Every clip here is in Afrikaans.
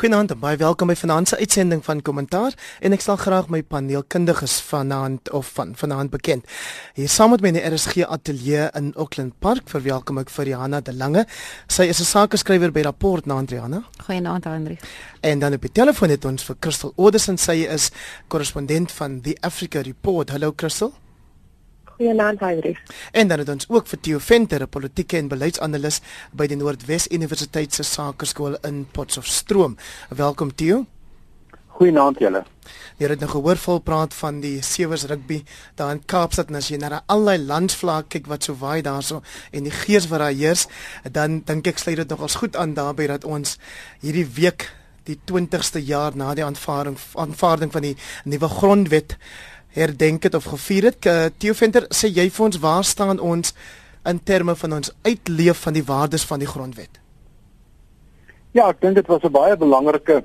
Goeienaand en baie welkom by vanaand se uitsending van Kommentaar en ek sal graag my paneelkundiges vanaand of van vanaand bekend. Hier saam met my in die RSG ateljee in Auckland Park verwelkom ek vir Johanna de Lange. Sy is 'n sakeskrywer by Rapport na Andriana. Goeienaand Hendrik. En dan op die telefoon het ons vir Crystal Oderson. Sy is korrespondent van The Africa Report. Hallo Crystal. Goeienaand, Heinrich. En dan het ons ook vir Theo Venter, 'n politieke en beleidsanalis by die Noordwes Universiteit se Sakeskool in Potchefstroom. Welkom Theo. Goeienaand julle. Jy het nou gehoor vol praat van die sewers rugby daar in Kaapstad en as jy na allerlei landvlak kyk wat so waai daarso en die gees wat daar heers, dan dink ek sluit dit nogals goed aan daarbey dat ons hierdie week die 20ste jaar na die aanvaarding aanvaarding van die nuwe grondwet herdenk het of gevier het. Theo Venter, sê jy vir ons waar staan ons in terme van ons uitleef van die waardes van die grondwet? Ja, ek dink dit was 'n baie belangrike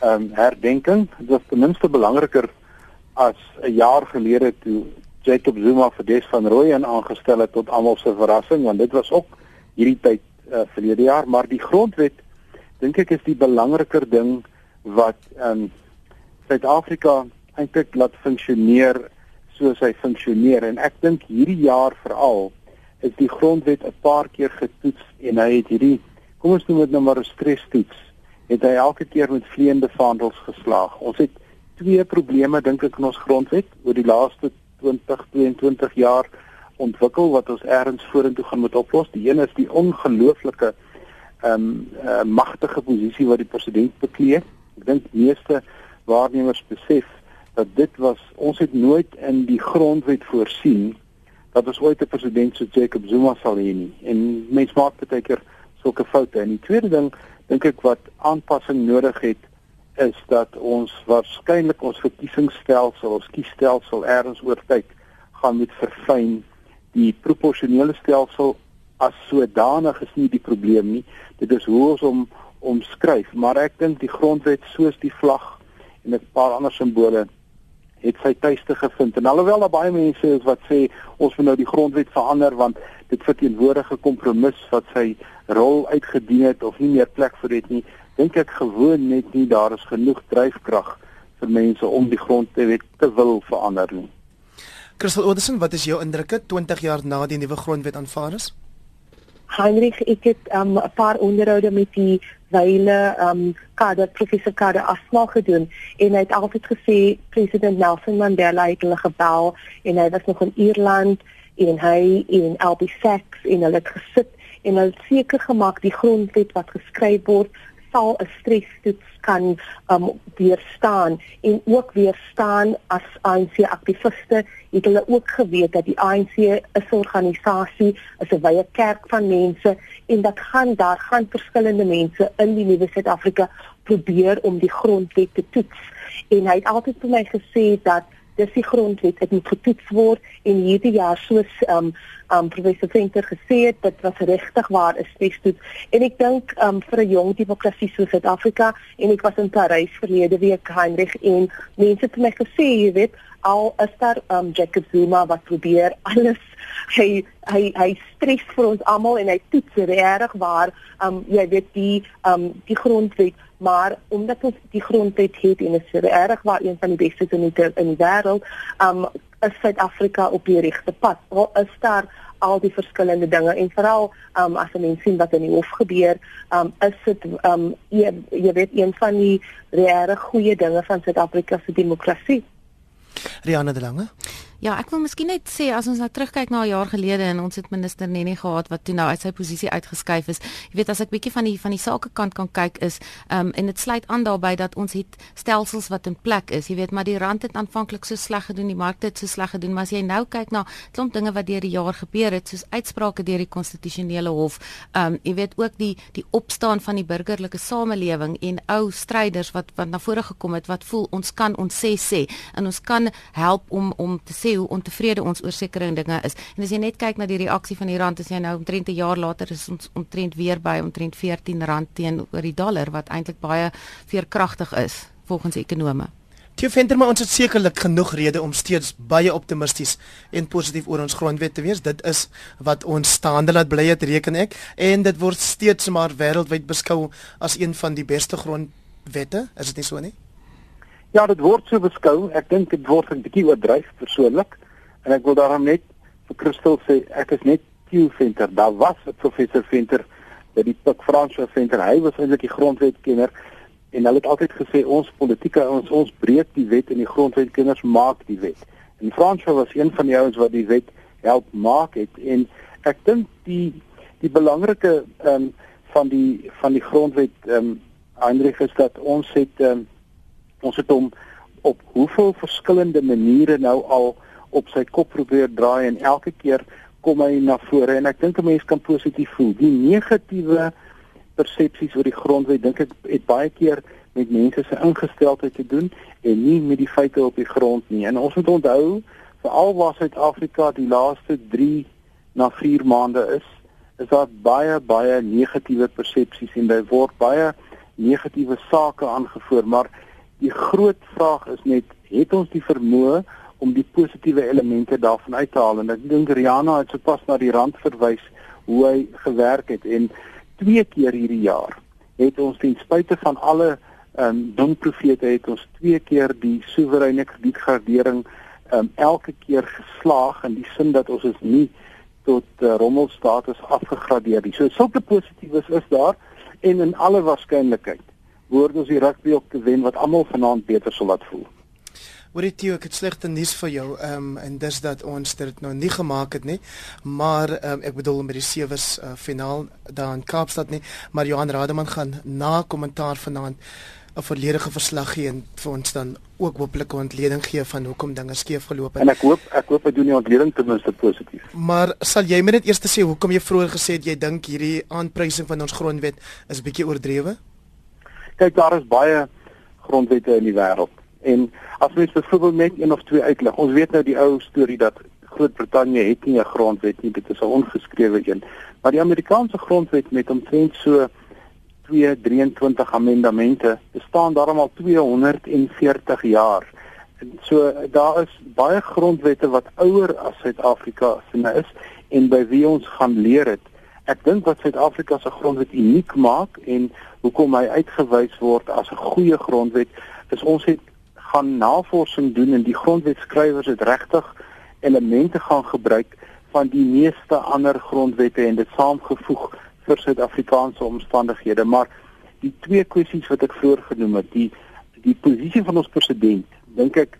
ehm um, herdenking. Dit was ten minste belangriker as 'n jaar gelede toe Jacob Zuma vir Des van Rooyen aangestel het tot almal se verrassing, want dit was ook hierdie tyd uh, verlede jaar, maar die grondwet dink ek is die belangriker ding wat ehm um, Suid-Afrika eintlik laat funksioneer soos hy funksioneer en ek dink hierdie jaar veral is die grondwet 'n paar keer getoets en hy het hierdie kom ons noem dit nou maar 'n stresstoets het hy elke keer met vleiende vaandels geslaag. Ons het twee probleme dink ek in ons grondwet oor die laaste 20 22 jaar ontwikkel wat ons eers vorentoe gaan moet oplos. Die een is die ongelooflike ehm um, uh, magtige posisie wat die president beklee. Ek dink meeste waarnemers besef dat dit was ons het nooit in die grondwet voorsien dat ons ooit 'n president so Jacob Zuma sal hê nie. En mens maak baie keer sulke foute. En die tweede ding dink ek wat aanpassing nodig het is dat ons waarskynlik ons verkiesingsstelsel ons kiesstelsel eers oor tyd gaan moet verfyn. Die proporsionele stelsel as sodanig is nie die probleem nie. Dit is hoe ons hom omskryf. Maar ek dink die grondwet soos die vlag en 'n paar ander simbole het sy tuiste gevind. En alhoewel daar baie mense is wat sê ons moet nou die grondwet verander want dit verteenwoordig 'n kompromis wat sy rol uitgedien het of nie meer plek vir dit nie, dink ek gewoon net nie daar is genoeg dryfkrag vir mense om die grondwet te wil verander nie. Christel Oderson, wat is jou indrukke 20 jaar na die nuwe grondwet aanvaar is? Heinrich, ek het um, 'n paar onderhoude met die wyle um kader professor kader asma gedoen en hy het altyd gesê president Nelson Mandela het hulle gebel en hy was nog in Ierland en hy in Albie Sachs en hulle het gesit en hulle seker gemaak die grondwet wat geskryf word sal 'n stresstoets kan um weerstaan en ook weerstaan as ANC aktiviste. Het hulle ook geweet dat die ANC 'n organisasie is 'n wye kerk van mense en dat gaan daar gaan verskillende mense in die nuwe Suid-Afrika probeer om die grondwet te toets. En hy het altyd vir my gesê dat dis die grondwet dit moet getoets word en hierdie jaar soos um um professor Venter gesê het dit was regtig waar 'n steekstoet en ek dink um vir 'n jong demokrasie soos Suid-Afrika en ek was in Parys verlede week Heinrich en mense het my gesê jy weet al is daar um Jacob Zuma wat probeer alles hy hy hy stres vir ons almal en hy toets reg waar um jy weet die um die grondwet maar omdat ons die grondwet het en is reg waar een van die beste in die in die wêreld, um is Suid-Afrika op die regte pad. Al is daar al die verskillende dinge en veral um as mense sien wat in die hof gebeur, um is dit um jy, jy weet een van die regte goeie dinge van Suid-Afrika se demokrasie. Rianne de Lange Ja, ek wil miskien net sê as ons nou terugkyk na 'n jaar gelede en ons het minister Nene gehad wat toe nou uit sy posisie uitgeskuif is. Jy weet as ek bietjie van die van die sakekant kan kyk is, ehm um, en dit sluit aan daarbey dat ons het stelsels wat in plek is. Jy weet, maar die rand het aanvanklik so sleg gedoen, die markte het so sleg gedoen, maar as jy nou kyk na klomp dinge wat deur die jaar gebeur het, soos uitsprake deur die konstitusionele hof, ehm um, jy weet ook die die opstaan van die burgerlike samelewing en ou stryders wat wat na vore gekom het wat voel ons kan ons sê sê en ons kan help om om te sê hoe ontevrede ons oor sekere dinge is. En as jy net kyk na die reaksie van die rand, as jy nou omtrent 'n jaar later is ons omtrent weer by omtrent R14 teenoor die dollar wat eintlik baie veerkragtig is volgens ekonome. Jy vind maar ons het sekerlik genoeg redes om steeds baie optimisties en positief oor ons grondwet te wees. Dit is wat ons staande laat bly het, reken ek, en dit word steeds maar wêreldwyd beskou as een van die beste grond wette, is dit nie so nie? Ja, dit word so beskou. Ek dink dit word 'n bietjie oordryf persoonlik. En ek wil daarom net vir Christel sê ek is net Q Venter. Daar was 'n professor Venter by die Pik Francois Venter. Hy was eintlik die grondwetkenner en hulle het altyd gesê ons politieke ons ons breek die wet en die grondwetkenners maak die wet. En Francois was een van die ouens wat die wet help maak het en ek dink die die belangrike ehm um, van die van die grondwet ehm um, Heinrich is dat ons het ehm um, ons het hom op hoeveel verskillende maniere nou al op sy kop probeer draai en elke keer kom hy na vore en ek dink 'n mens kan positief voel. Die negatiewe persepsies oor die grondwet dink ek het baie keer met mense se ingesteldheid te doen en nie met die feite op die grond nie. En ons moet onthou veral waar Suid-Afrika die laaste 3 na 4 maande is, is daar baie baie negatiewe persepsies en daar word baie negatiewe sake aangevoer, maar die groot vraag is net het ons die vermoë om die positiewe elemente daarvan uit te haal en ek dink Rihanna het sopas na die rand verwys hoe hy gewerk het en twee keer hierdie jaar het ons ten spyte van alle ehm um, dom profete het ons twee keer die soewereine kredietgradering ehm um, elke keer geslaag in die sin dat ons is nie tot uh, rommelstatus afgegradeer nie. So sulke positiefes is daar en in alle waarskynlikheid word ons die rugby op te wen wat almal vanaand beter sal laat voel. Wat jy ek het slegte nuus vir jou ehm um, en dis dat ons dit nou nie gemaak het nie. Maar ehm um, ek bedoel met die sewes uh, finaal daar in Kaapstad nie, maar Johan Rademan gaan na kommentaar vanaand 'n volledige verslag gee en vir ons dan ook hopelik 'n ontleding gee van hoekom dinge skeef geloop het. En ek hoop ek hoop hy doen die ontleding ten minste positief. Maar sal jy my net eers sê hoekom jy vroeër gesê het jy dink hierdie aanprysing van ons grondwet is bietjie oordrewe? Kyk, daar is baie grondwette in die wêreld En as mens byvoorbeeld net een of twee uitlig. Ons weet nou die ou storie dat Groot-Brittanje het nie 'n grondwet nie, dit is 'n ongeskrewe een. Maar die Amerikaanse grondwet met omtrent so 223 amendemente bestaan daarom al 240 jaar. So daar is baie grondwette wat ouer as Suid-Afrika se is en by wie ons gaan leer het. Ek dink wat Suid-Afrika se grondwet uniek maak en hoekom hy uitgewys word as 'n goeie grondwet is ons het gaan navorsing doen en die grondwetskrywers het regtig elemente gaan gebruik van die meeste ander grondwette en dit saamgevoeg vir Suid-Afrikaanse omstandighede. Maar die twee kwessies wat ek voorgenoem het die die posisie van ons president dink ek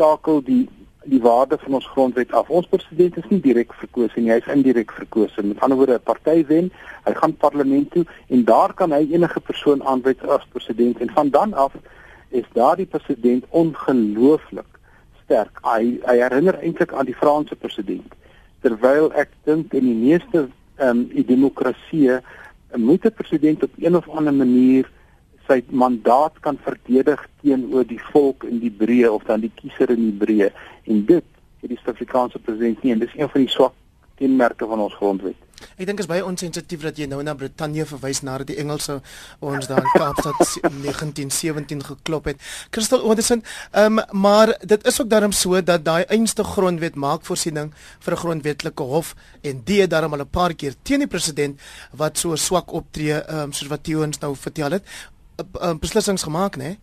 takel die die waarde van ons grondwet af. Ons president is nie direk verkose nie, hy is indirek verkose. Met ander woorde, 'n party wen, hy gaan parlement toe en daar kan hy enige persoon aanwys as president en van dan af is daardie president ongelooflik sterk. Hy hy herinner eintlik aan die Franse president. Terwyl ek dink in die meeste ehm um, demokrasieë moet 'n president op een of ander manier sy mandaat kan verdedig teenoor die volk in die breë of dan die kiezer in die breë en dit het die Suid-Afrikaanse president nie en dis een van die swak kenmerke van ons grondwet. Ek dink is baie onsensitief dat jy nou na Brittanje verwys na die Engelse ons daar in Kaapstad 1917 geklop het. Crystal Anderson, ehm um, maar dit is ook daarom so dat daai einste grondwet maak voorsiening vir 'n grondwetlike hof en die het daarom al 'n paar keer teen die president wat so swak optree, ehm um, soos wat Tieuens nou vertel het, um, beslissings gemaak, né? Nee?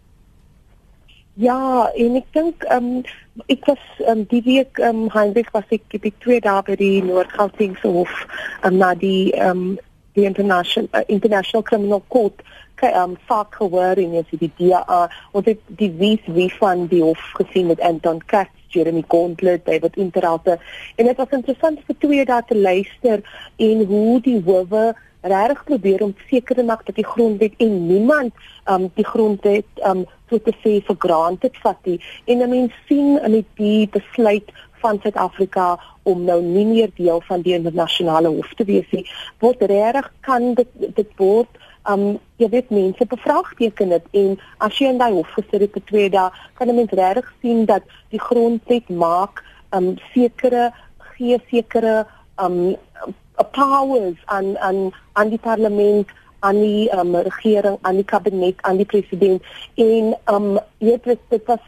Ja, en ek dink ehm um, ek was um, die week ehm um, Heinrich was ek by twee dae by die Noord-Gautengse hof um, na die ehm um, die international uh, international criminal court ehm um, saak gehoor en as die DA wat die die wie wie van die hof gesien met Anton Katz Jeremy Gauntlet, David Interalte en dit was interessant vir twee dae te luister en hoe die howe regtig probeer om seker te maak dat die grondwet en niemand um die grondwet um so te sê vir granted vat nie. En 'n mens sien in die besluit van Suid-Afrika om nou nie meer deel van die internasionale hof te wees nie, word regtig kan dit dit word um jy weet mense bevraagteken dit en as jy in daai hof gesit het vir 2 dae, kan 'n mens regtig sien dat die grondwet maak um sekere gee sekere um powers aan aan aan die parlement aan die um, regering aan die kabinet aan die president. En um dit was dit was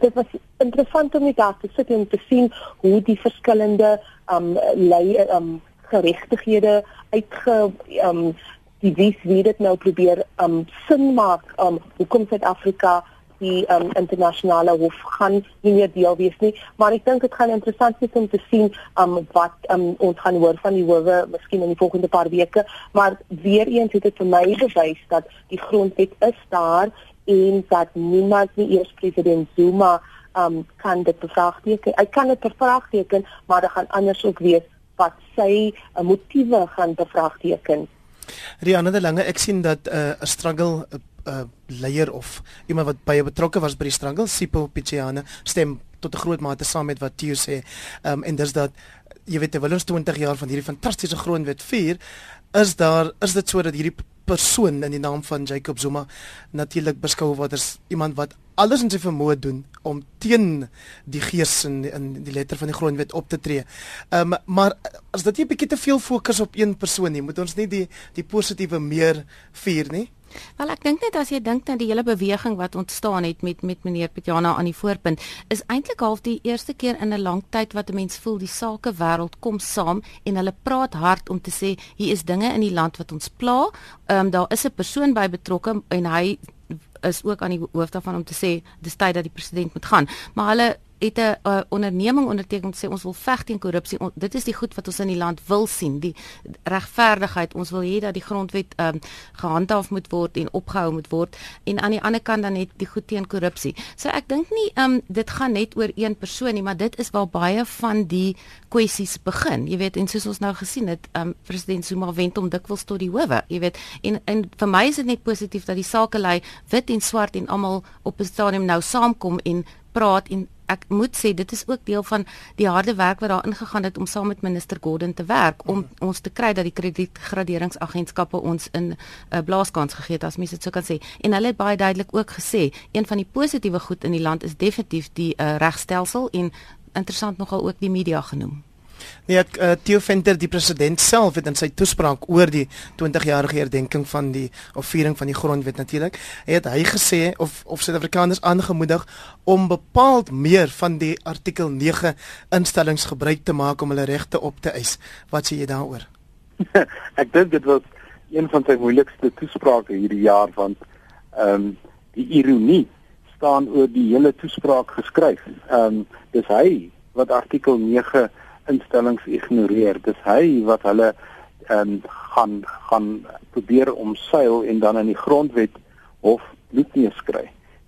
dit was interessant om daar te sit en te sien hoe die verskillende um lei um geregtighede uitge um die wie dit nou probeer um sin maak um hoekom Suid-Afrika die um, internasionale hof gaan nie meer deel wees nie. Maar ek dink dit gaan interessant wees om te sien um, wat um, ons gaan hoor van die howe miskien in die volgende paar weke. Maar weer eens het dit vir my bewys dat die grondwet is daar en dat niemand nie eers president Zuma um, kan dit bevraagteken hy kan dit bevraagteken maar dit gaan anders ook wees wat sy uh, motiewe gaan bevraagteken. Rianne de Lange ek sien dat uh, 'n uh, struggle uh, leier of iemand wat baie betrokke was by die struggle, Sipho Pichane, stem tot 'n groot mate saam met wat Theo sê. Ehm um, en dis dat jy weet terwyl ons 20 jaar van hierdie fantastiese grondwet vier, is daar is dit sodat hierdie persoon in die naam van Jacob Zuma natuurlik beskou word as iemand wat alles in sy vermoë doen om teen die gees en in die letter van die grondwet op te tree. Ehm um, maar as dit nie 'n bietjie te veel fokus op een persoon nie, moet ons nie die die positiewe meer vier nie. Wel ek dink net as jy dink aan die hele beweging wat ontstaan het met met meneer Petjana aan die voorpunt, is eintlik half die eerste keer in 'n lang tyd wat 'n mens voel die sake wêreld kom saam en hulle praat hard om te sê hier is dinge in die land wat ons pla. Ehm um, daar is 'n persoon by betrokke en hy is ook aan die hoof daarvan om te sê dis tyd dat die president moet gaan. Maar hulle het 'n uh, onderneming onderteken om te sê ons wil veg teen korrupsie. Dit is die goed wat ons in die land wil sien, die regverdigheid. Ons wil hê dat die grondwet um, gehandhaaf moet word en opgehou moet word en aan die ander kant dan net die goed teen korrupsie. So ek dink nie um, dit gaan net oor een persoon nie, maar dit is waar baie van die kwessies begin. Jy weet, en soos ons nou gesien het, um, president Zuma wend hom dikwels tot die howe, jy weet. En en vir my is dit net positief dat die sakelei wit en swart en almal op 'n stadium nou saamkom en praat en ek moet sê dit is ook deel van die harde werk wat daar ingegaan het om saam met minister Gordon te werk om mm. ons te kry dat die kredietgraderingsagentskappe ons in 'n uh, blaaskans gegee het as mense dit sou kan sê en hulle het baie duidelik ook gesê een van die positiewe goed in die land is definitief die uh, regstelsel en interessant nogal ook die media genoem Nee, ek uh, Theo Venter, die president self het in sy toespraak oor die 20-jarige herdenking van die of viering van die grondwet natuurlik, het hy gesê of of Suid-Afrikaners aangemoedig om bepaald meer van die artikel 9 instellings gebruik te maak om hulle regte op te eis. Wat sê jy daaroor? ek dink dit was een van sy moeilikste toesprake hierdie jaar want ehm um, die ironie staan oor die hele toespraak geskryf. Ehm um, dis hy wat artikel 9 instellings ignoreer. Dis hy wat hulle ehm um, gaan gaan probeer omseil en dan in die grondwet hof bloed neerskry.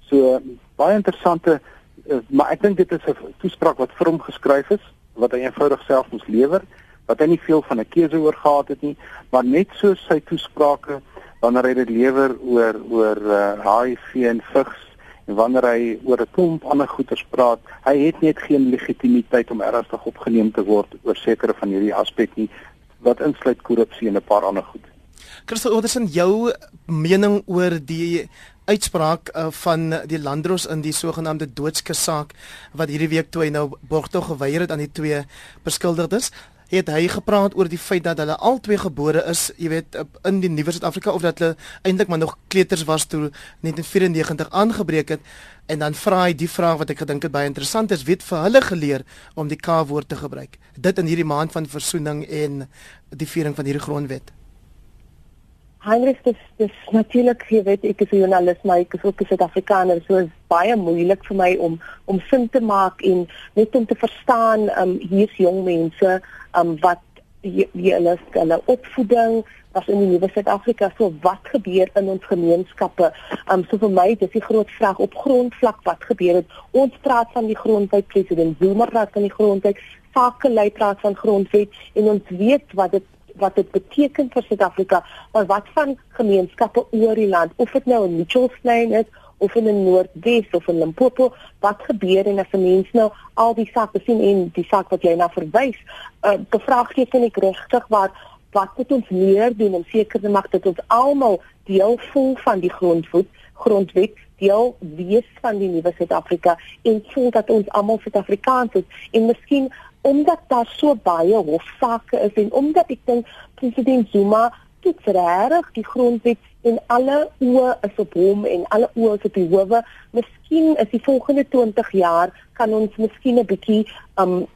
So baie interessante uh, maar ek dink dit is 'n toespraak wat vir hom geskryf is wat hy eenvoudig self moes lewer wat hy nie veel van 'n keuse oor gehad het nie maar net so sy toesprake wanneer hy dit lewer oor oor uh, HIV en vigs wanneer hy oor 'n klomp ander goeters praat, hy het net geen legitimiteit om ernstig opgeneem te word oor sekere van hierdie aspekte nie wat insluit korrupsie en 'n paar ander goed. Christel, wat is in jou mening oor die uitspraak uh, van die landros in die sogenaamde doodskesaak wat hierdie week toe hy nou borgtog geweier het aan die twee beskuldigdes? Het hy gepraat oor die feit dat hulle albei gebore is, jy weet, in die nuwe Suid-Afrika of dat hulle eintlik maar nog kleuters was toe 1994 aangebreek het en dan vra hy die vraag wat ek gedink het baie interessant is, weet vir hulle geleer om die K-woord te gebruik. Dit in hierdie maand van versoening en die viering van hierdie grondwet. Heinrich, dis dis natuurlik, jy weet, ek is 'n joernalis, maar ek is ook 'n Suid-Afrikaner, so is baie moeilik vir my om om sin te maak en net om te verstaan, um hier's jong mense, um wat die hulle hulle opvoeding was in die nuwe Suid-Afrika, so wat gebeur in ons gemeenskappe? Um so vir my, dis die groot vraag op grondvlak wat gebeur het. Ons praat van die grondwet, president Zuma praat van die grondwet, sake lei praat van grondwet en ons weet wat dit wat dit beteken vir Suid-Afrika, maar wat van gemeenskappe oor die land, of dit nou in Mitchells Plain is of in die Noordwes of in Limpopo, wat gebeur en as 'n mens nou al die sake sien en die saak wat jy na verwys, uh, bevraagteken ek regtig waar wat moet ons meer doen om seker te maak dat ons almal deel voel van die grondwet, grondwet deel wees van die nuwe Suid-Afrika en voel dat ons almal Suid-Afrikaans is. En miskien omdat daar so baie hofsaake is en omdat ek dink president Zuma dit reg die grondwet en alle oë is op hom en alle oë is op die howe. Miskien is die volgende 20 jaar kan ons miskien 'n bietjie um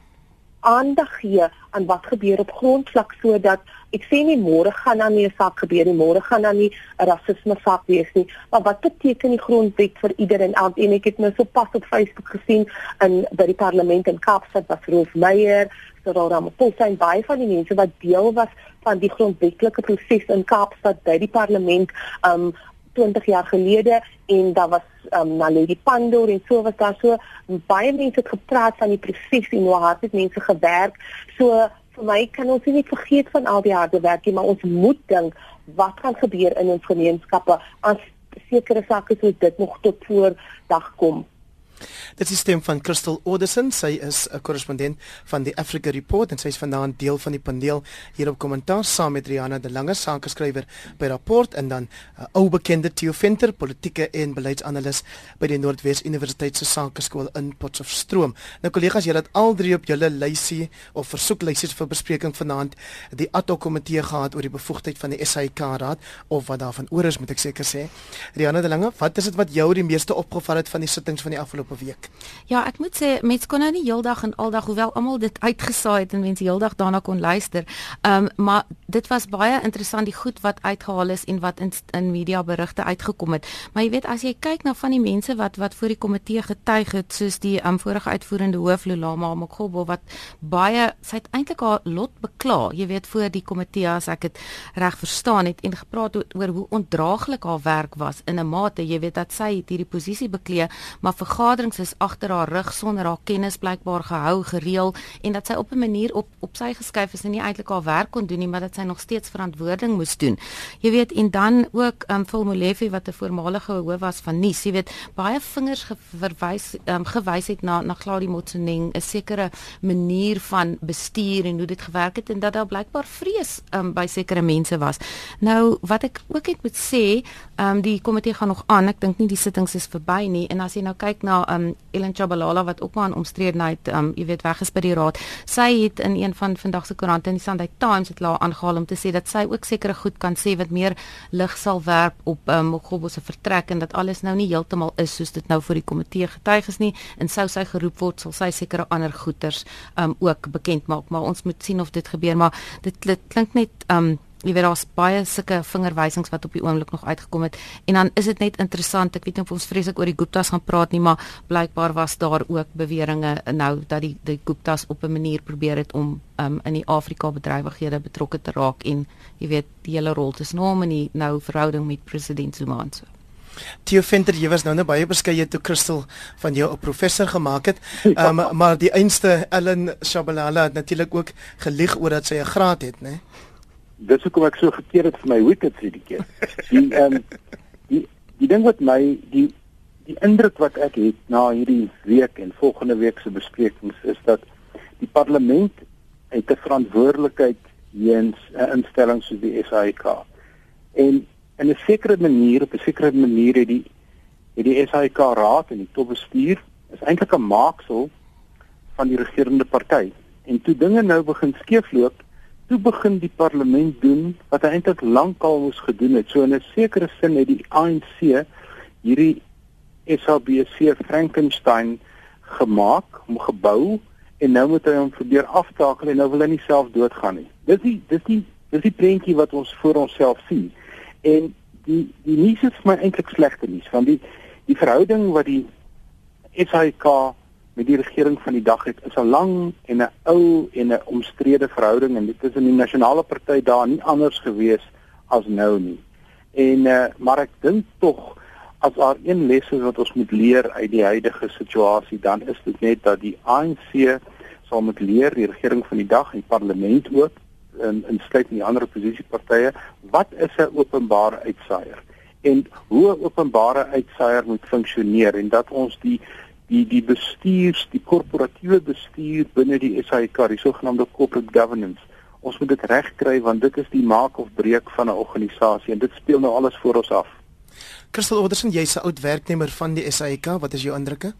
aandag gee aan wat gebeur op grondvlak sodat ek sê nie môre gaan dan nie 'n saak gebeur nie, môre gaan dan nie 'n rasisme saak wees nie, maar wat beteken die grondwet vir ieder en elk en ek het nou so pas op Facebook gesien in by die parlement in Kaapstad was Rolf Meyer, Cyril Ramaphosa en baie van die mense wat deel was van die grondwetlike proses in Kaapstad by die parlement um 20 jaar gelede en daar was um, Naledi Pandor en so was daar so baie mense het gepraat van die proses en hoe hard het mense gewerk. So vir my kan ons nie vergeet van al die harde werk nie, maar ons moet dink wat gaan gebeur in ons gemeenskappe as sekere sake soos dit nog tot voor dag kom. Dit is die stem van Crystal Oderson. Sy is 'n korrespondent van die Africa Report en sy is vanaand deel van die paneel hier op kommentaar saam met Rihanna de Lange, sakeskrywer by Rapport en dan 'n uh, ou bekende Theo Venter, politieke en beleidsanalis by die Noordwes Universiteit se Sakeskool in Potchefstroom. Nou kollegas, julle het al drie op julle lysie of versoeklysies vir bespreking vanaand die ad hoc komitee gehad oor die bevoegdheid van die SAIK raad of wat daarvan oor is, moet ek seker sê. Rihanna de Lange, wat is dit wat jou die meeste opgeval het van die sittings van die afgelope afgelope week. Ja, ek moet sê mense kon nou nie heeldag en aldag hoewel almal dit uitgesaai het en mense heeldag daarna kon luister. Ehm um, maar dit was baie interessant die goed wat uitgehaal is en wat in in media berigte uitgekom het. Maar jy weet as jy kyk na van die mense wat wat voor die komitee getuig het soos die um, vorige uitvoerende hoof Lulama Mokgobo wat baie sy het eintlik haar lot bekla, jy weet voor die komitee as ek dit reg verstaan het en gepraat oor hoe ondraaglik haar werk was in 'n mate, jy weet dat sy hierdie posisie beklee, maar vergader vergaderings is agter haar rug sonder haar kennis blykbaar gehou gereël en dat sy op 'n manier op op sy geskuif is en nie eintlik haar werk kon doen nie maar dat sy nog steeds verantwoording moes doen. Jy weet en dan ook um Phil Molefe wat 'n voormalige hoof was van Nuus, jy weet baie vingers verwys um gewys het na na Claudie Motsoeneng 'n sekere manier van bestuur en hoe dit gewerk het en dat daar blykbaar vrees um by sekere mense was. Nou wat ek ook net moet sê, um die komitee gaan nog aan. Ek dink nie die sittings is verby nie en as jy nou kyk na um Ellen Chabalala wat ook maar in omstredenheid um jy weet weg is by die raad. Sy het in een van vandag se koerante in die Sunday Times het laat aangehaal om te sê dat sy ook sekere goed kan sê wat meer lig sal werp op um Moggobo se vertrek en dat alles nou nie heeltemal is soos dit nou vir die komitee getuig is nie en sou sy geroep word sal sy sekere ander goeters um ook bekend maak maar ons moet sien of dit gebeur maar dit, dit klink net um jy weet daar's baie sulke vingerwysings wat op die oomblik nog uitgekom het en dan is dit net interessant ek weet nie of ons vreeslik oor die Guptas gaan praat nie maar blykbaar was daar ook beweringe nou dat die die Guptas op 'n manier probeer het om um, in die Afrika bedrywighede betrokke te raak en jy weet die hele rol tussen hom en die nou verhouding met president Zuma en so Theo Venter, jy was nou net baie beskeie toe Christel van jou 'n professor gemaak het. Ja. Um, maar die einste Ellen Shabalala het natuurlik ook gelieg oor dat sy 'n graad het, né? Nee? Dis hoekom ek so gekeer het vir my wickets hierdie keer. Die ehm um, die die ding wat my die die indruk wat ek het na hierdie week en volgende week se besprekings is dat die parlement het 'n verantwoordelikheid teens 'n instelling soos die SAIK. En in 'n sekere manier, op 'n sekere manier het die het die SAIK raad en die topbestuur is eintlik 'n maaksel van die regerende party. En toe dinge nou begin skeefloop, toe begin die parlement doen wat hy eintlik lankal moes gedoen het. So in 'n sekere sin het die ANC hierdie SABC Frankenstein gemaak, hom gebou en nou moet hy hom probeer aftakel en nou wil hy nie self doodgaan nie. Dis die dis die dis die prentjie wat ons voor onsself sien. En die die nuus is my eintlik slegte nuus want die die verhouding wat die SAK met die regering van die dag het is 'n lang en 'n ou en 'n omstrede verhouding en dit is in die nasionale party daar nie anders gewees as nou nie. En uh, maar ek dink tog as daar een les is wat ons moet leer uit die huidige situasie dan is dit net dat die ANC sal moet leer die regering van die dag en parlement ook in in sluit die ander oppositiepartye wat is 'n openbare uitsaier en hoe 'n openbare uitsaier moet funksioneer en dat ons die die die bestuurs, die korporatiewe bestuur binne die SAIK, die sogenaamde corporate governance. Ons moet dit regkry want dit is die maak of breek van 'n organisasie en dit speel nou alles voor ons af. Christel Oderson, jy's 'n oud werknemer van die SAIK, wat is jou indrukke?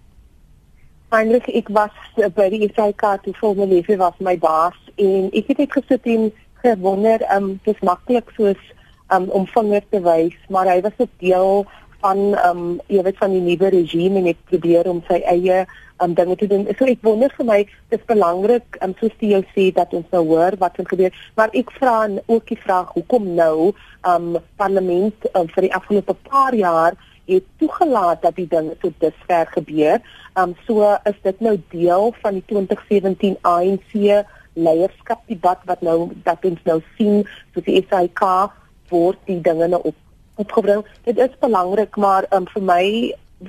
Eintlik ek was by die SAIK toe formaliewe was my baas en ek het net gesit en gewonder, um dis maklik soos um om vinger te wys, maar hy was 'n deel van ehm um, jy weet van die nuwe regime en ek probeer om sy eie um, dinge te doen. So ek wonder vir my dis belangrik om um, soos jou sê dat ons nou hoor wat gaan gebeur, maar ek vra ook die vraag hoekom nou um parlement um, vir die afgelope paar jaar het toegelaat dat die dinge so dusver gebeur. Um so is dit nou deel van die 2017 ANC leierskapdebat wat nou dat ons nou sien so die SAK word die dinge nou op opgebring. Dit is belangrik, maar um vir my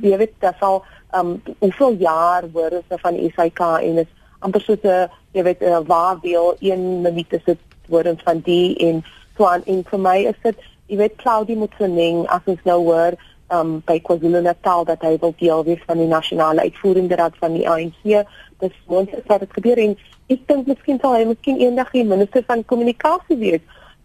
jy weet dat al um hoeveel jaar ons nou van SAK en is amper so 'n jy weet 'n waardeel 1 minuut is dit ons van die en so aan en vir my is dit jy weet Claudie Motsoeneng as ons nou hoor um by KwaZulu-Natal dat hy wil deel wees van die nasionale uitvoerende raad van die ANC dis moontlik dat dit gebeur en ek dink miskien sal hy miskien eendag die minister van kommunikasie wees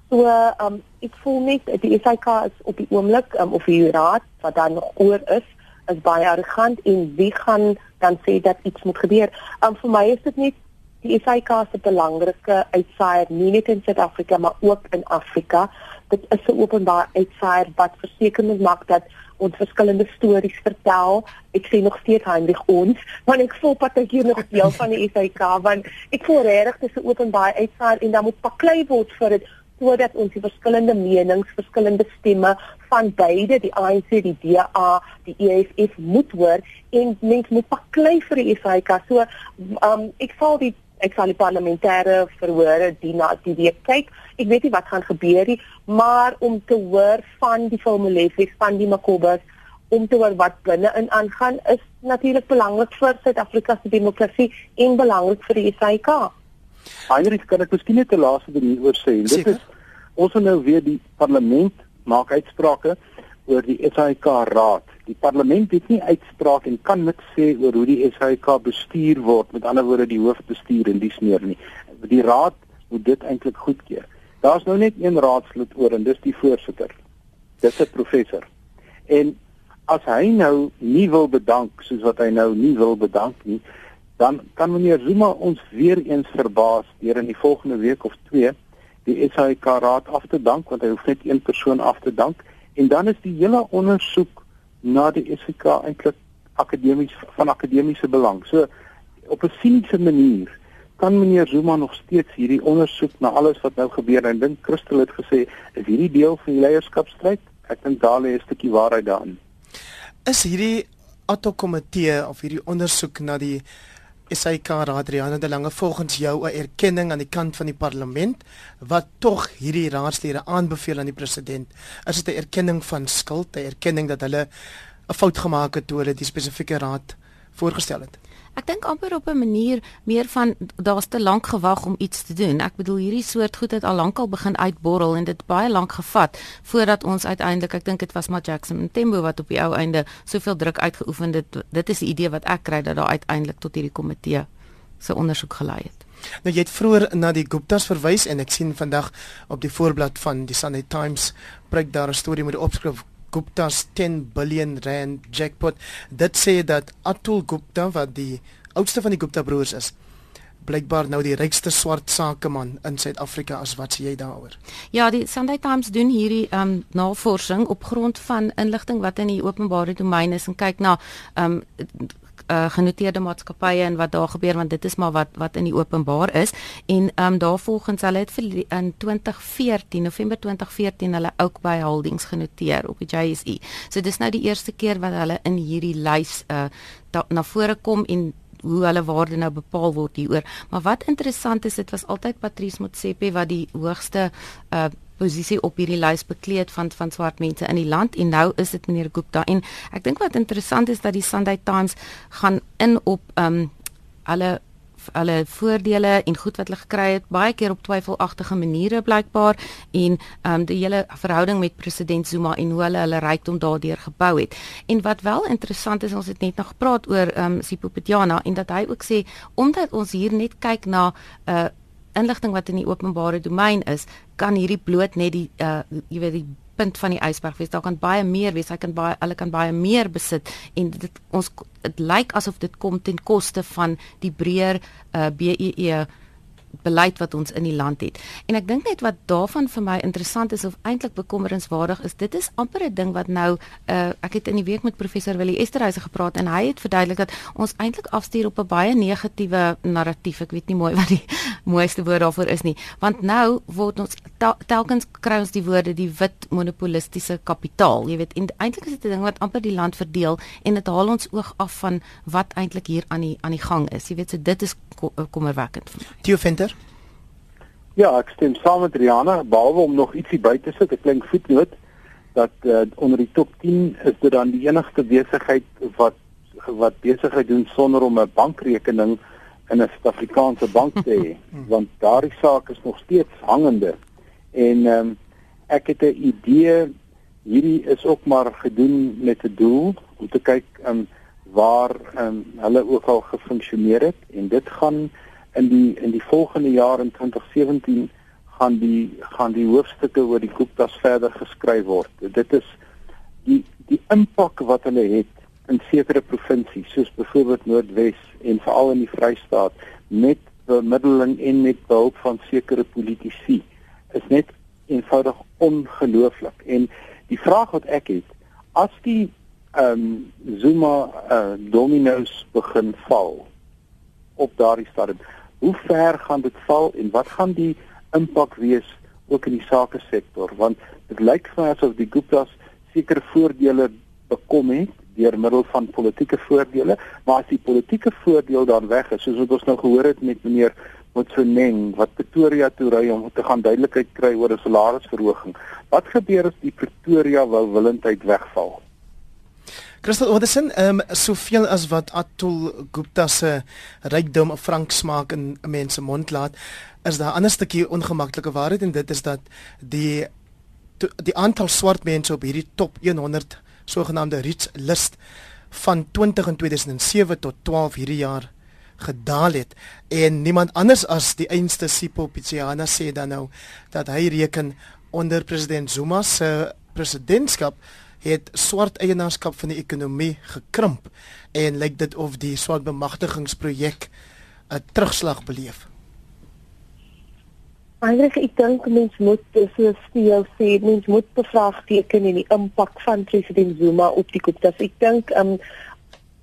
so um ek voel net die SAK is op die oomblik um, of die raad wat dan nog oor is is baie arrogant en wie gaan dan sê dat iets moet gebeur? Um vir my is dit net die SAK se belangrike uitsaaier nie net in Suid-Afrika maar ook in Afrika. Dit is 'n openbaar uitsaaier wat verseker moet maak dat ons verskillende stories vertel. Ek sê nog steeds Heinrich ons, want ek voel hier nog deel van die SAK want ek voel regtig dis 'n openbaar uitsaaier en dan moet paklei word vir dit sodat ons die verskillende menings, verskillende stemme van beide die ANC, die DA, die EFF moet hoor en mens moet paklei vir die SAIK. So, um ek sal die ek sal die parlementêre verhore die na die week kyk. Ek weet nie wat gaan gebeur nie, maar om te hoor van die formulasies van die Makobus om te hoor wat binne in aangaan is natuurlik belangrik vir Suid-Afrika se demokrasie en belangrik vir die SAIK. Heinrich, kan ek miskien net 'n laaste ding hieroor sê? Dit is ons wil nou weer die parlement maak uitsprake oor die SAIK raad. Die parlement het nie uitspraak en kan niks sê oor hoe die SAIK bestuur word, met ander woorde die hoofbestuur en dies meer nie. Die raad moet dit eintlik goedkeur. Daar's nou net een raadslid oor en dis die voorsitter. Dis 'n professor. En as hy nou nie wil bedank soos wat hy nou nie wil bedank nie, dan kan meneer Zuma ons weer eens verbaas deur in die volgende week of 2 die SAIK raad af te dank want hy hoef net een persoon af te dank en dan is die hele ondersoek na die SAIK eintlik akademies van akademiese belang. So op 'n siniese manier kan meneer Zuma nog steeds hierdie ondersoek na alles wat nou gebeur en dink Christel het gesê is hierdie deel van die leierskapstryd? Ek dink daar lê 'n stukkie waarheid daarin. Is hierdie atokkomitee of hierdie ondersoek na die SAK Adriana de Lange volgens jou 'n erkenning aan die kant van die parlement wat tog hierdie raadslede aanbeveel aan die president. Is dit 'n erkenning van skuld 'n erkenning dat hulle 'n fout gemaak het toe hulle die spesifieke raad voorgestel het Ek dink amper op 'n manier meer van daar's te lank gewag om iets te doen. Ek bedoel hierdie soort goed het al lank al begin uitborrel en dit baie lank gevat voordat ons uiteindelik, ek dink dit was maar Jackson en Tembo wat op die ou einde soveel druk uitgeoefen het. Dit is die idee wat ek kry dat daar uiteindelik tot hierdie komitee se ondersoek gelei het. Nou jy het vroeër na die Guptas verwys en ek sien vandag op die voorblad van die Sunday Times breek daar 'n storie met die opskrif Gupta's 10 billion rand jackpot. Dit sê dat Atul Gupta wat die oudste van die Gupta broers is, blykbaar nou die rykste swart sakeman in Suid-Afrika as wat sê jy daaroor? Ja, die Sunday Times doen hierdie um navorsing op grond van inligting wat in die openbare domein is en kyk na um uh, genoteerde maatskappye en wat daar gebeur want dit is maar wat wat in die openbaar is en ehm um, daar volgens hulle het in 2014 November 2014 hulle ook by holdings genoteer op die JSE. So dis nou die eerste keer wat hulle in hierdie lys uh na vore kom en hoe hulle waarde nou bepaal word hieroor. Maar wat interessant is, dit was altyd Patrice Motsepe wat die hoogste uh posisie op hierdie lys bekleed van van swart mense in die land en nou is dit meneer Gupta en ek dink wat interessant is dat die Sunday Times gaan in op um, alle alle voordele en goed wat hulle gekry het baie keer op twyfelagtige maniere blykbaar en ehm um, die hele verhouding met president Zuma en hoe hulle hulle rykdom daardeur gebou het. En wat wel interessant is ons het net nog gepraat oor ehm um, Sipho Petjana en dat hy ook sê omdat ons hier net kyk na 'n uh, inligting wat in die openbare domein is, kan hierdie bloot net die uh jy weet die punt van die ysberg wees. Daar kan baie meer wees. Hy kan baie hulle kan baie meer besit en dit ons dit lyk asof dit kom ten koste van die breër uh BEE beleid wat ons in die land het. En ek dink net wat daarvan vir my interessant is of eintlik bekommerenswaardig is, dit is amper 'n ding wat nou uh, ek het in die week met professor Willie Esterhuise gepraat en hy het verduidelik dat ons eintlik afstuur op 'n baie negatiewe narratief. Ek weet nie mooi wat die mooiste woord daarvoor is nie, want nou word ons telkens kry ons die woorde die wit monopolistiese kapitaal. Jy weet, eintlik is dit 'n ding wat amper die land verdeel en dit haal ons oog af van wat eintlik hier aan die aan die gang is. Jy weet, so dit is kommerwekkend vir my. Theo Venter Ja, ek stem saam met Rihanna, behalwe om nog ietsie by te sit, 'n klein voetnoot dat uh, onder die top 10 is dit dan die enigste besigheid wat wat besigheid doen sonder om 'n bankrekening in 'n Suid-Afrikaanse bank te hê, want daardie saak is nog steeds hangende. En ehm um, ek het 'n idee hierdie is ook maar gedoen met 'n doel om te kyk ehm um, waar ehm um, hulle ook al gefunksioneer het. En dit gaan in die in die volgende jaar in 2017 gaan die gaan die hoofstukke oor die Gupta's verder geskryf word. Dit is die die impak wat hulle het in sekere provinsies soos byvoorbeeld Noordwes en veral in die Vrystaat met bemiddeling en met behulp van sekere politici is net eenvoudig ongelooflik. En die vraag wat ek het, as die ehm um, Zuma uh, domino's begin val op daardie stadium. Hoe ver gaan dit val en wat gaan die impak wees ook in die sake sektor want dit lyk vir my asof die Gupta's sekere voordele bekom het deur middel van politieke voordele maar as die politieke voordeel dan weg is soos wat ons nou gehoor het met meneer Motsoeneng wat Pretoria toe ry om te gaan duidelikheid kry oor 'n salarisverhoging wat gebeur as die Pretoria wil willendheid wegval Christel Oderson, ehm um, soveel as wat Atul Gupta se rykdom 'n frank smaak in mense mond laat, is daar 'n ander stukkie ongemaklike waarheid en dit is dat die die aantal swart mense op hierdie top 100 sogenaamde rich list van 20 in 2007 tot 12 hierdie jaar gedaal het. En niemand anders as die einste Sipho Pitsiana sê dan nou dat hy reken onder president Zuma se presidentskap het swart eienaarskap van die ekonomie gekrimp en lyk dit of die swart bemagtigingsprojek 'n terugslag beleef. Eigenlijk ek dink mens moet soos Theo sê, mens moet bevraagteken in die impak van president Zuma op die Koptas. Ek dink um,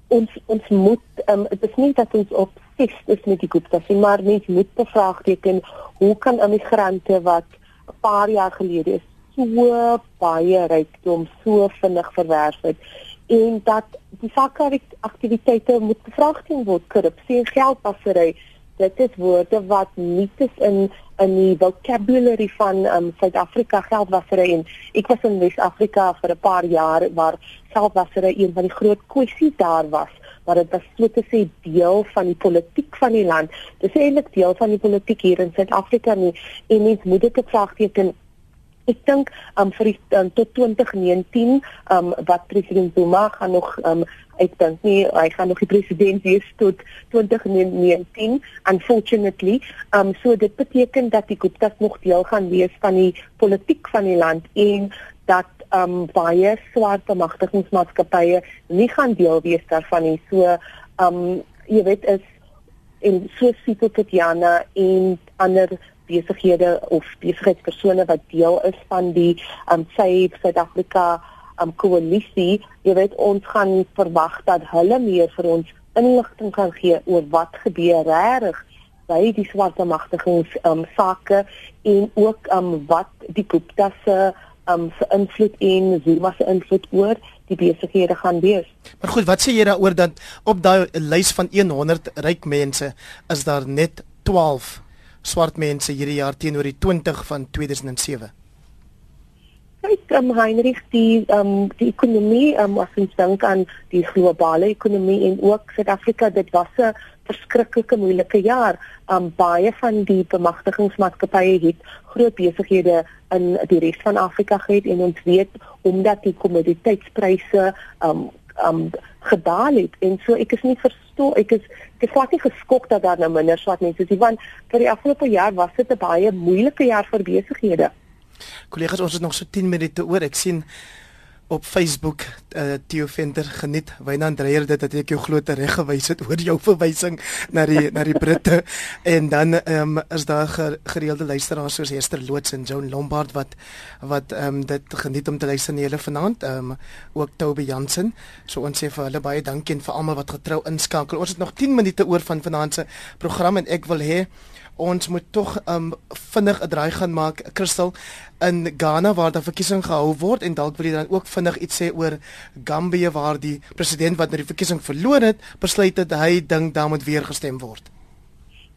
ons ons moet um, dit is nie dat ons op fiks is met die Koptas nie, maar mens moet bevraagteken hoe kan immigrante wat 'n paar jaar gelede is so baie rykdom so vinnig verwerf het en dat die sakkeraktiwiteite moet bevraagteken word korrupsie en geldwasery dit is woorde wat nie is in in die vocabulary van um, Suid-Afrika geldwasery en ek was in Wes-Afrika vir 'n paar jaar waar geldwasery een van die groot kwessies daar was maar dit was so te sê deel van die politiek van die land. Dit is eintlik deel van die politiek hier in Suid-Afrika nie en mens moet dit bevraagteken Ek dink um vir die, um, tot 2019 um wat president Zuma gaan nog um ek dink nie. Hy gaan nog die president wees tot 2019 unfortunately. Um so dit beteken dat die Gupta's nog deel gaan wees van die politiek van die land en dat um baie swart bemagtigingsmaatskappye nie gaan deel wees daarvan nie. So um jy weet is en so Sito Tatiana en ander besighede of besigheidspersone wat deel is van die um Save Suid-Afrika um koalisie, jy weet ons gaan verwag dat hulle meer vir ons inligting kan gee oor wat gebeur reg by die swarte magtigings um sake en ook um wat die Gupta se um se invloed en Zuma se invloed oor die besighede gaan wees. Maar goed, wat sê jy daaroor dat op daai lys van 100 ryk mense is daar net 12 swart mense hierdie jaar teenoor die 20 van 2007? Kyk, um, Heinrich, die um, die ekonomie, um, as ons dink aan die globale ekonomie en ook Suid-Afrika, dit was 'n verskriklike moeilike jaar. Um, baie van die bemagtigingsmaatskappye het groot besighede in die res van Afrika gehad en ons weet omdat die kommoditeitspryse um, um gedaal het en so ek is nie verstaan ek is ek is glad nie geskok dat daar nou minder swart mense is nie want vir die afgelope jaar was dit 'n baie moeilike jaar vir besighede. Kollegas ons het nog so 10 minute oor ek sien op Facebook uh, Theo Venter geniet. Wynand Dreyer dit dat ek jou glo te reg gewys het oor jou verwysing na die na die Britte. En dan um, is daar gereelde luisteraars soos Esther Loots en Joan Lombard wat wat um, dit geniet om te luister na hulle vanaand. Um, ook Toby Jansen. So ons sê vir hulle baie dankie en vir almal wat getrou inskakel. Ons het nog 10 minute oor van vanaand se program en ek wil hê ons moet tog um vinnig 'n draai gaan maak Kristal in Ghana waar daar verkiesing gehou word en dalk wil jy dan ook vinnig iets sê oor Gambia waar die president wat nou die verkiesing verloor het besluit het hy dink daar moet weer gestem word.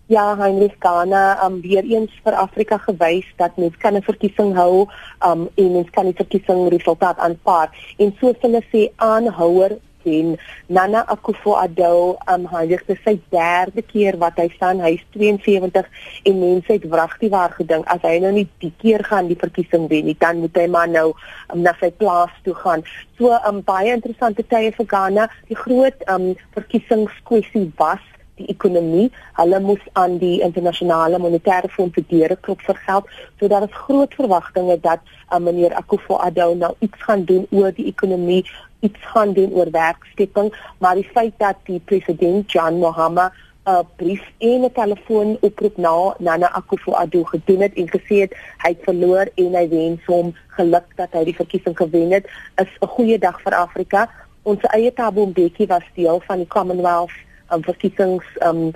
Ja, Heinrich Ghana um weer eens vir Afrika gewys dat mens kan 'n verkiesing hou um en mens kan die verkiesing resultaat aanvaar en soos hulle sê aanhouer sien Nana Akufo-Addo um hy het sy derde keer wat hy staan hy's 72 en mense het wragtig waar gedink as hy nou nie die keer gaan die verkiesing wen nie dan moet hy maar nou um, na sy plaas toe gaan so 'n um, baie interessante tye vir Ghana die groot um verkiesingskwessie was die ekonomie. Hulle moes aan die internasionale monetaire fonds die deure klop vir geld. So daar is groot verwagtinge dat uh, meneer Akufo-Addo nou iets gaan doen oor die ekonomie iets gaan doen oor werkskepping, maar die feit dat die president John Mahama 'n brief en 'n telefoon oproep na Nana Akufo-Addo gedoen het en gesê het hy het verloor en hy wens hom geluk dat hy die verkiesing gewen het, is 'n goeie dag vir Afrika. Ons eie Thabo Mbeki was deel van die Commonwealth um, verkiesings um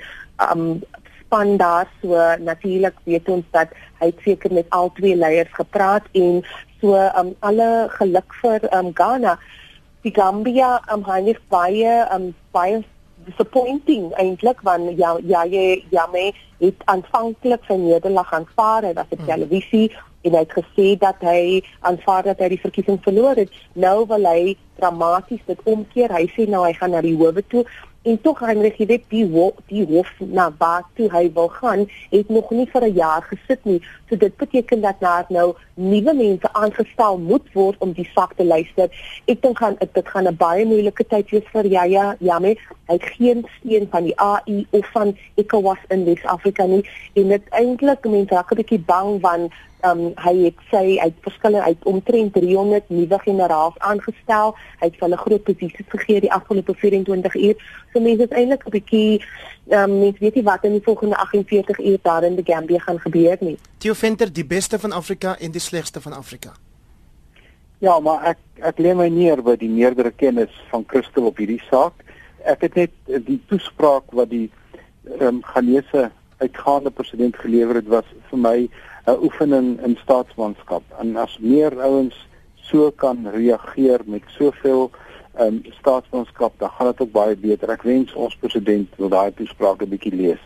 um span daar so natuurlik weet ons dat hy seker met al twee leiers gepraat en so um alle geluk vir um Ghana die Gambia am um, heilig baie um baie disappointing eintlik want ja ja jy ja me het aanvanklik sy nederlaag aanvaar het op hmm. televisie en hy het gesê dat hy aanvaar dat hy die verkiesing verloor het nou wil hy dramaties dit omkeer hy sê nou hy gaan na die howe toe en tog Heinrich jy weet die hof, die hof na waar toe hy wil gaan het nog nie vir 'n jaar gesit nie. So dit beteken dat daar nou nuwe mense aangestel moet word om die saak te luister. Ek dink gaan dit gaan 'n baie moeilike tyd wees vir Yaya Jammeh. Hy het geen steun van die AI of van ECOWAS in Wes-Afrika nie. En dit eintlik mense raak 'n bietjie bang want um, hy het sy uit verskillende uit omtrent 300 nuwe generaals aangestel. Hy het hulle groot posisies gegee die afgelope 24 uur. So mense is eintlik 'n bietjie um, mense weet nie wat in die volgende 48 uur daar in die Gambia gaan gebeur nie. Theo Venter, die beste van Afrika en die slegste van Afrika. Ja, maar ek ek lê my neer by die meerdere kennis van Christel op hierdie saak. Ek het net die toespraak wat die ehm um, Ghanese uitgaande president gelewer het was vir my 'n oefening in staatsmanskap. En as meer ouens so kan reageer met soveel ehm um, staatsmanskap, dan gaan dit ook baie beter. Ek wens ons president wil daai toespraak 'n bietjie lees.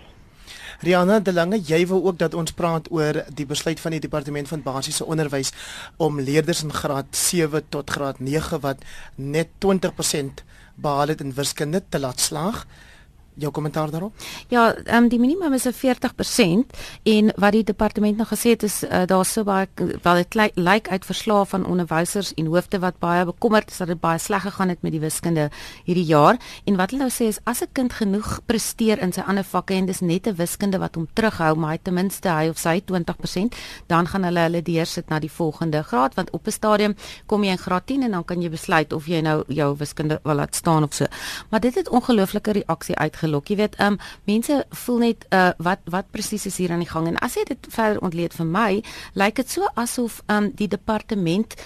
Riana de Lange, jy wil ook dat ons praat oor die besluit van die departement van basiese onderwys om leerders in graad 7 tot graad 9 wat net 20% behaal het in wiskunde te laat slaag jou kommentaar daarop? Ja, ehm um, die minimum is 'n 40% en wat die departement nou gesê het is uh, daar so baie wel dit lyk like uit verslae van onderwysers en hoofde wat baie bekommerd is dat dit baie sleg gegaan het met die wiskunde hierdie jaar en wat hulle nou sê is as 'n kind genoeg presteer in sy ander vakke en dis net 'n wiskunde wat hom terughou, maar hy ten minste hy of sy 20%, dan gaan hulle hulle deursit na die volgende graad want op 'n stadium kom jy in graad 10 en dan kan jy besluit of jy nou jou wiskunde wil laat staan of so. Maar dit het ongelooflike reaksie uit gelok. Jy weet, ehm um, mense voel net uh wat wat presies is hier aan die gang en as jy dit verder ontleed vir my, lyk dit so asof ehm um, die departement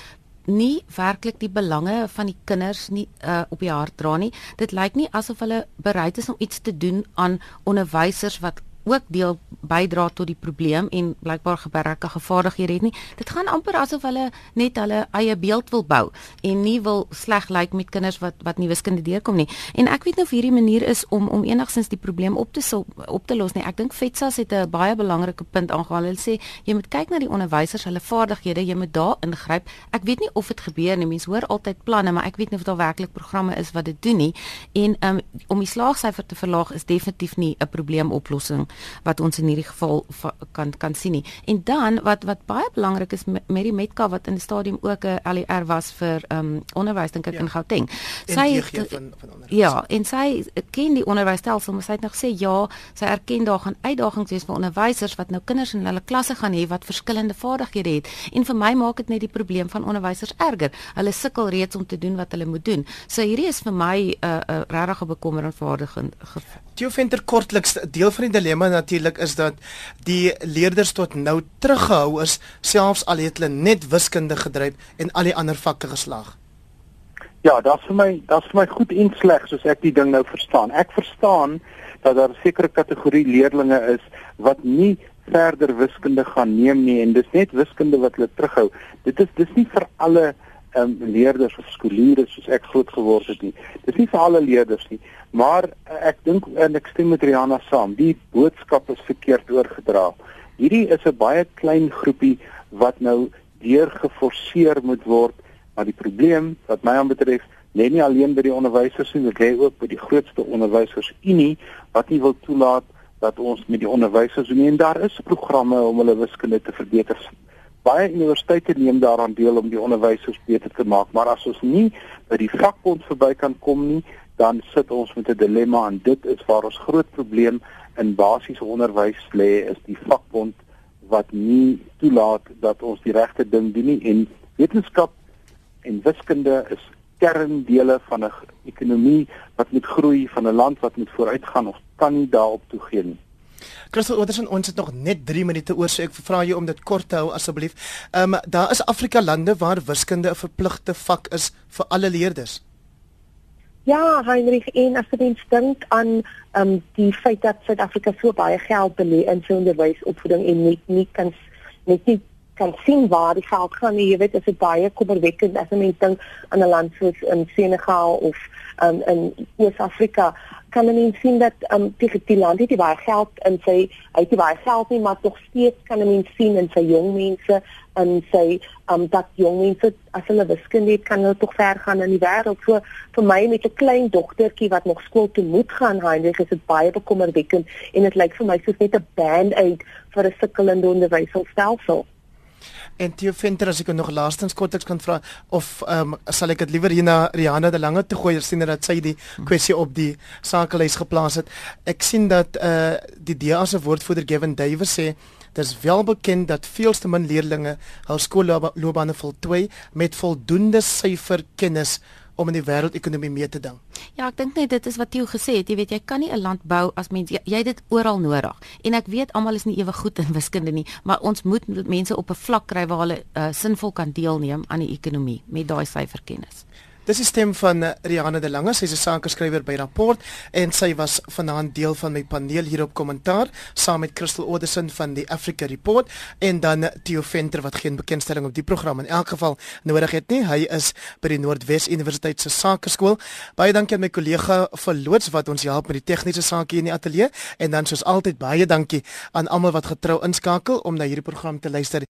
nie werklik die belange van die kinders nie uh op die hart dra nie. Dit lyk nie asof hulle bereid is om iets te doen aan onderwysers wat ook deel bydra tot die probleem en blykbaar gebreke vaardighede het nie. Dit gaan amper asof hulle net hulle eie beeld wil bou en nie wil sleg lyk met kinders wat wat nie wiskunde deurkom nie. En ek weet nou of hierdie manier is om om enigstens die probleem op te sol, op te los nie. Ek dink FETSAS het 'n baie belangrike punt aangehaal. Hulle sê jy moet kyk na die onderwysers, hulle vaardighede, jy moet daar ingryp. Ek weet nie of dit gebeur nie. Mense hoor altyd planne, maar ek weet nie of daar werklik programme is wat dit doen nie. En um, om die slaagsyfer te verlaag is definitief nie 'n probleemoplossing wat ons in hierdie geval kan kan sien nie. En dan wat wat baie belangrik is met die Metka wat in die stadium ook 'n LER was vir ehm um, onderwys dink ek ja. in Gauteng. Sy het van van onderwys. Ja, en sy ken die onderwysstelsel, maar sy het nog gesê ja, sy erken daar gaan uitdagings wees vir onderwysers wat nou kinders in hulle klasse gaan hê wat verskillende vaardighede het. En vir my maak dit net die probleem van onderwysers erger. Hulle sukkel reeds om te doen wat hulle moet doen. So hierdie is vir my 'n uh, 'n uh, regtig bekommerende vaardigheid. Jou venter kortliks deel van die dilemma natuurlik is dat die leerders tot nou teruggehou is selfs al het hulle net wiskunde gedryf en al die ander vakke geslaag. Ja, dit is vir my, dit is vir my goed en sleg soos ek die ding nou verstaan. Ek verstaan dat daar 'n sekere kategorie leerdlinge is wat nie verder wiskunde gaan neem nie en dis net wiskunde wat hulle terughou. Dit is dis nie vir alle um, leerders of skooliere soos ek groot geword het nie. Dis nie vir alle leerders nie, maar uh, ek dink en ek stem met Rihanna saam, die boodskap is verkeerd oorgedra. Hierdie is 'n baie klein groepie wat nou deur geforseer moet word, maar die probleem wat my aanbetref lê nie alleen by die onderwysers nie, dit lê ook by die grootste onderwysersunie wat nie wil toelaat dat ons met die onderwysers doen en daar is programme om hulle wiskunde te verbeter baie universiteite neem daaraan deel om die onderwysers beter te maak, maar as ons nie by die vakbond verby kan kom nie, dan sit ons met 'n dilemma en dit is waar ons groot probleem in basiese onderwys lê is die vakbond wat nie toelaat dat ons die regte ding doen nie en wetenskap en wiskunde is kerndele van 'n ekonomie wat moet groei van 'n land wat moet vooruitgaan of kan nie daarop toegee nie. Christel Oderson, ons het nog net 3 minute oor, so ek vra jou om dit kort te hou asseblief. Ehm um, daar is Afrika lande waar wiskunde 'n verpligte vak is vir alle leerders. Ja, Heinrich, en as jy dink aan ehm um, die feit dat Suid-Afrika so baie geld belê in sy onderwysopvoeding en net nie kan net nie kan sien waar die geld gaan nie. Jy weet, dit is baie kommerwekkend as jy dink aan 'n land soos in Senegal of um, in Oos-Afrika kan men sien dat um, die, die land het baie geld in sy hy het baie geld nie maar tog steeds kan men sien in sy jong mense en sy um, dat jong mense as hulle wiskunde het kan hulle tog ver gaan in die wêreld. So vir my met 'n klein dogtertjie wat nog skool toe moet gaan Heinrich is dit baie bekommerwekkend en dit lyk vir my soos net 'n band-aid vir 'n sukkelende onderwysstelsel En Theo Venter as ek nog laastens kortliks kan vra of ehm um, sal ek dit liewer hier na Rihanna de Lange toe gooi sien dat sy die kwessie op die sakelys geplaas het. Ek sien dat eh uh, die DA se woordvoerder Gavin Davis sê Dit is wel bekend dat veelste min leerders hul skoolloopbane voltooi met voldoende syferkennis om in die wêreldekonomie mee te ding. Ja, ek dink net dit is wat jy gesê het, jy weet jy kan nie 'n land bou as mens jy, jy dit oral nodig. En ek weet almal is nie ewe goed in wiskunde nie, maar ons moet mense op 'n vlak kry waar hulle uh, sinvol kan deelneem aan die ekonomie met daai syferkennis. Dis die stem van eh, Rihanna de Lange, sy's 'n sakeskrywer by Rapport en sy was vanaand deel van my paneel hier op kommentaar saam met Crystal Oderson van die Africa Report en dan Theo Venter wat geen bekendstelling op die program in elk geval nodig het nie. Hy is by die Noordwes Universiteit se Sakeskool. Baie dankie aan my kollega Verloots wat ons help met die tegniese sake hier in die ateljee en dan soos altyd baie dankie aan almal wat getrou inskakel om na hierdie program te luister.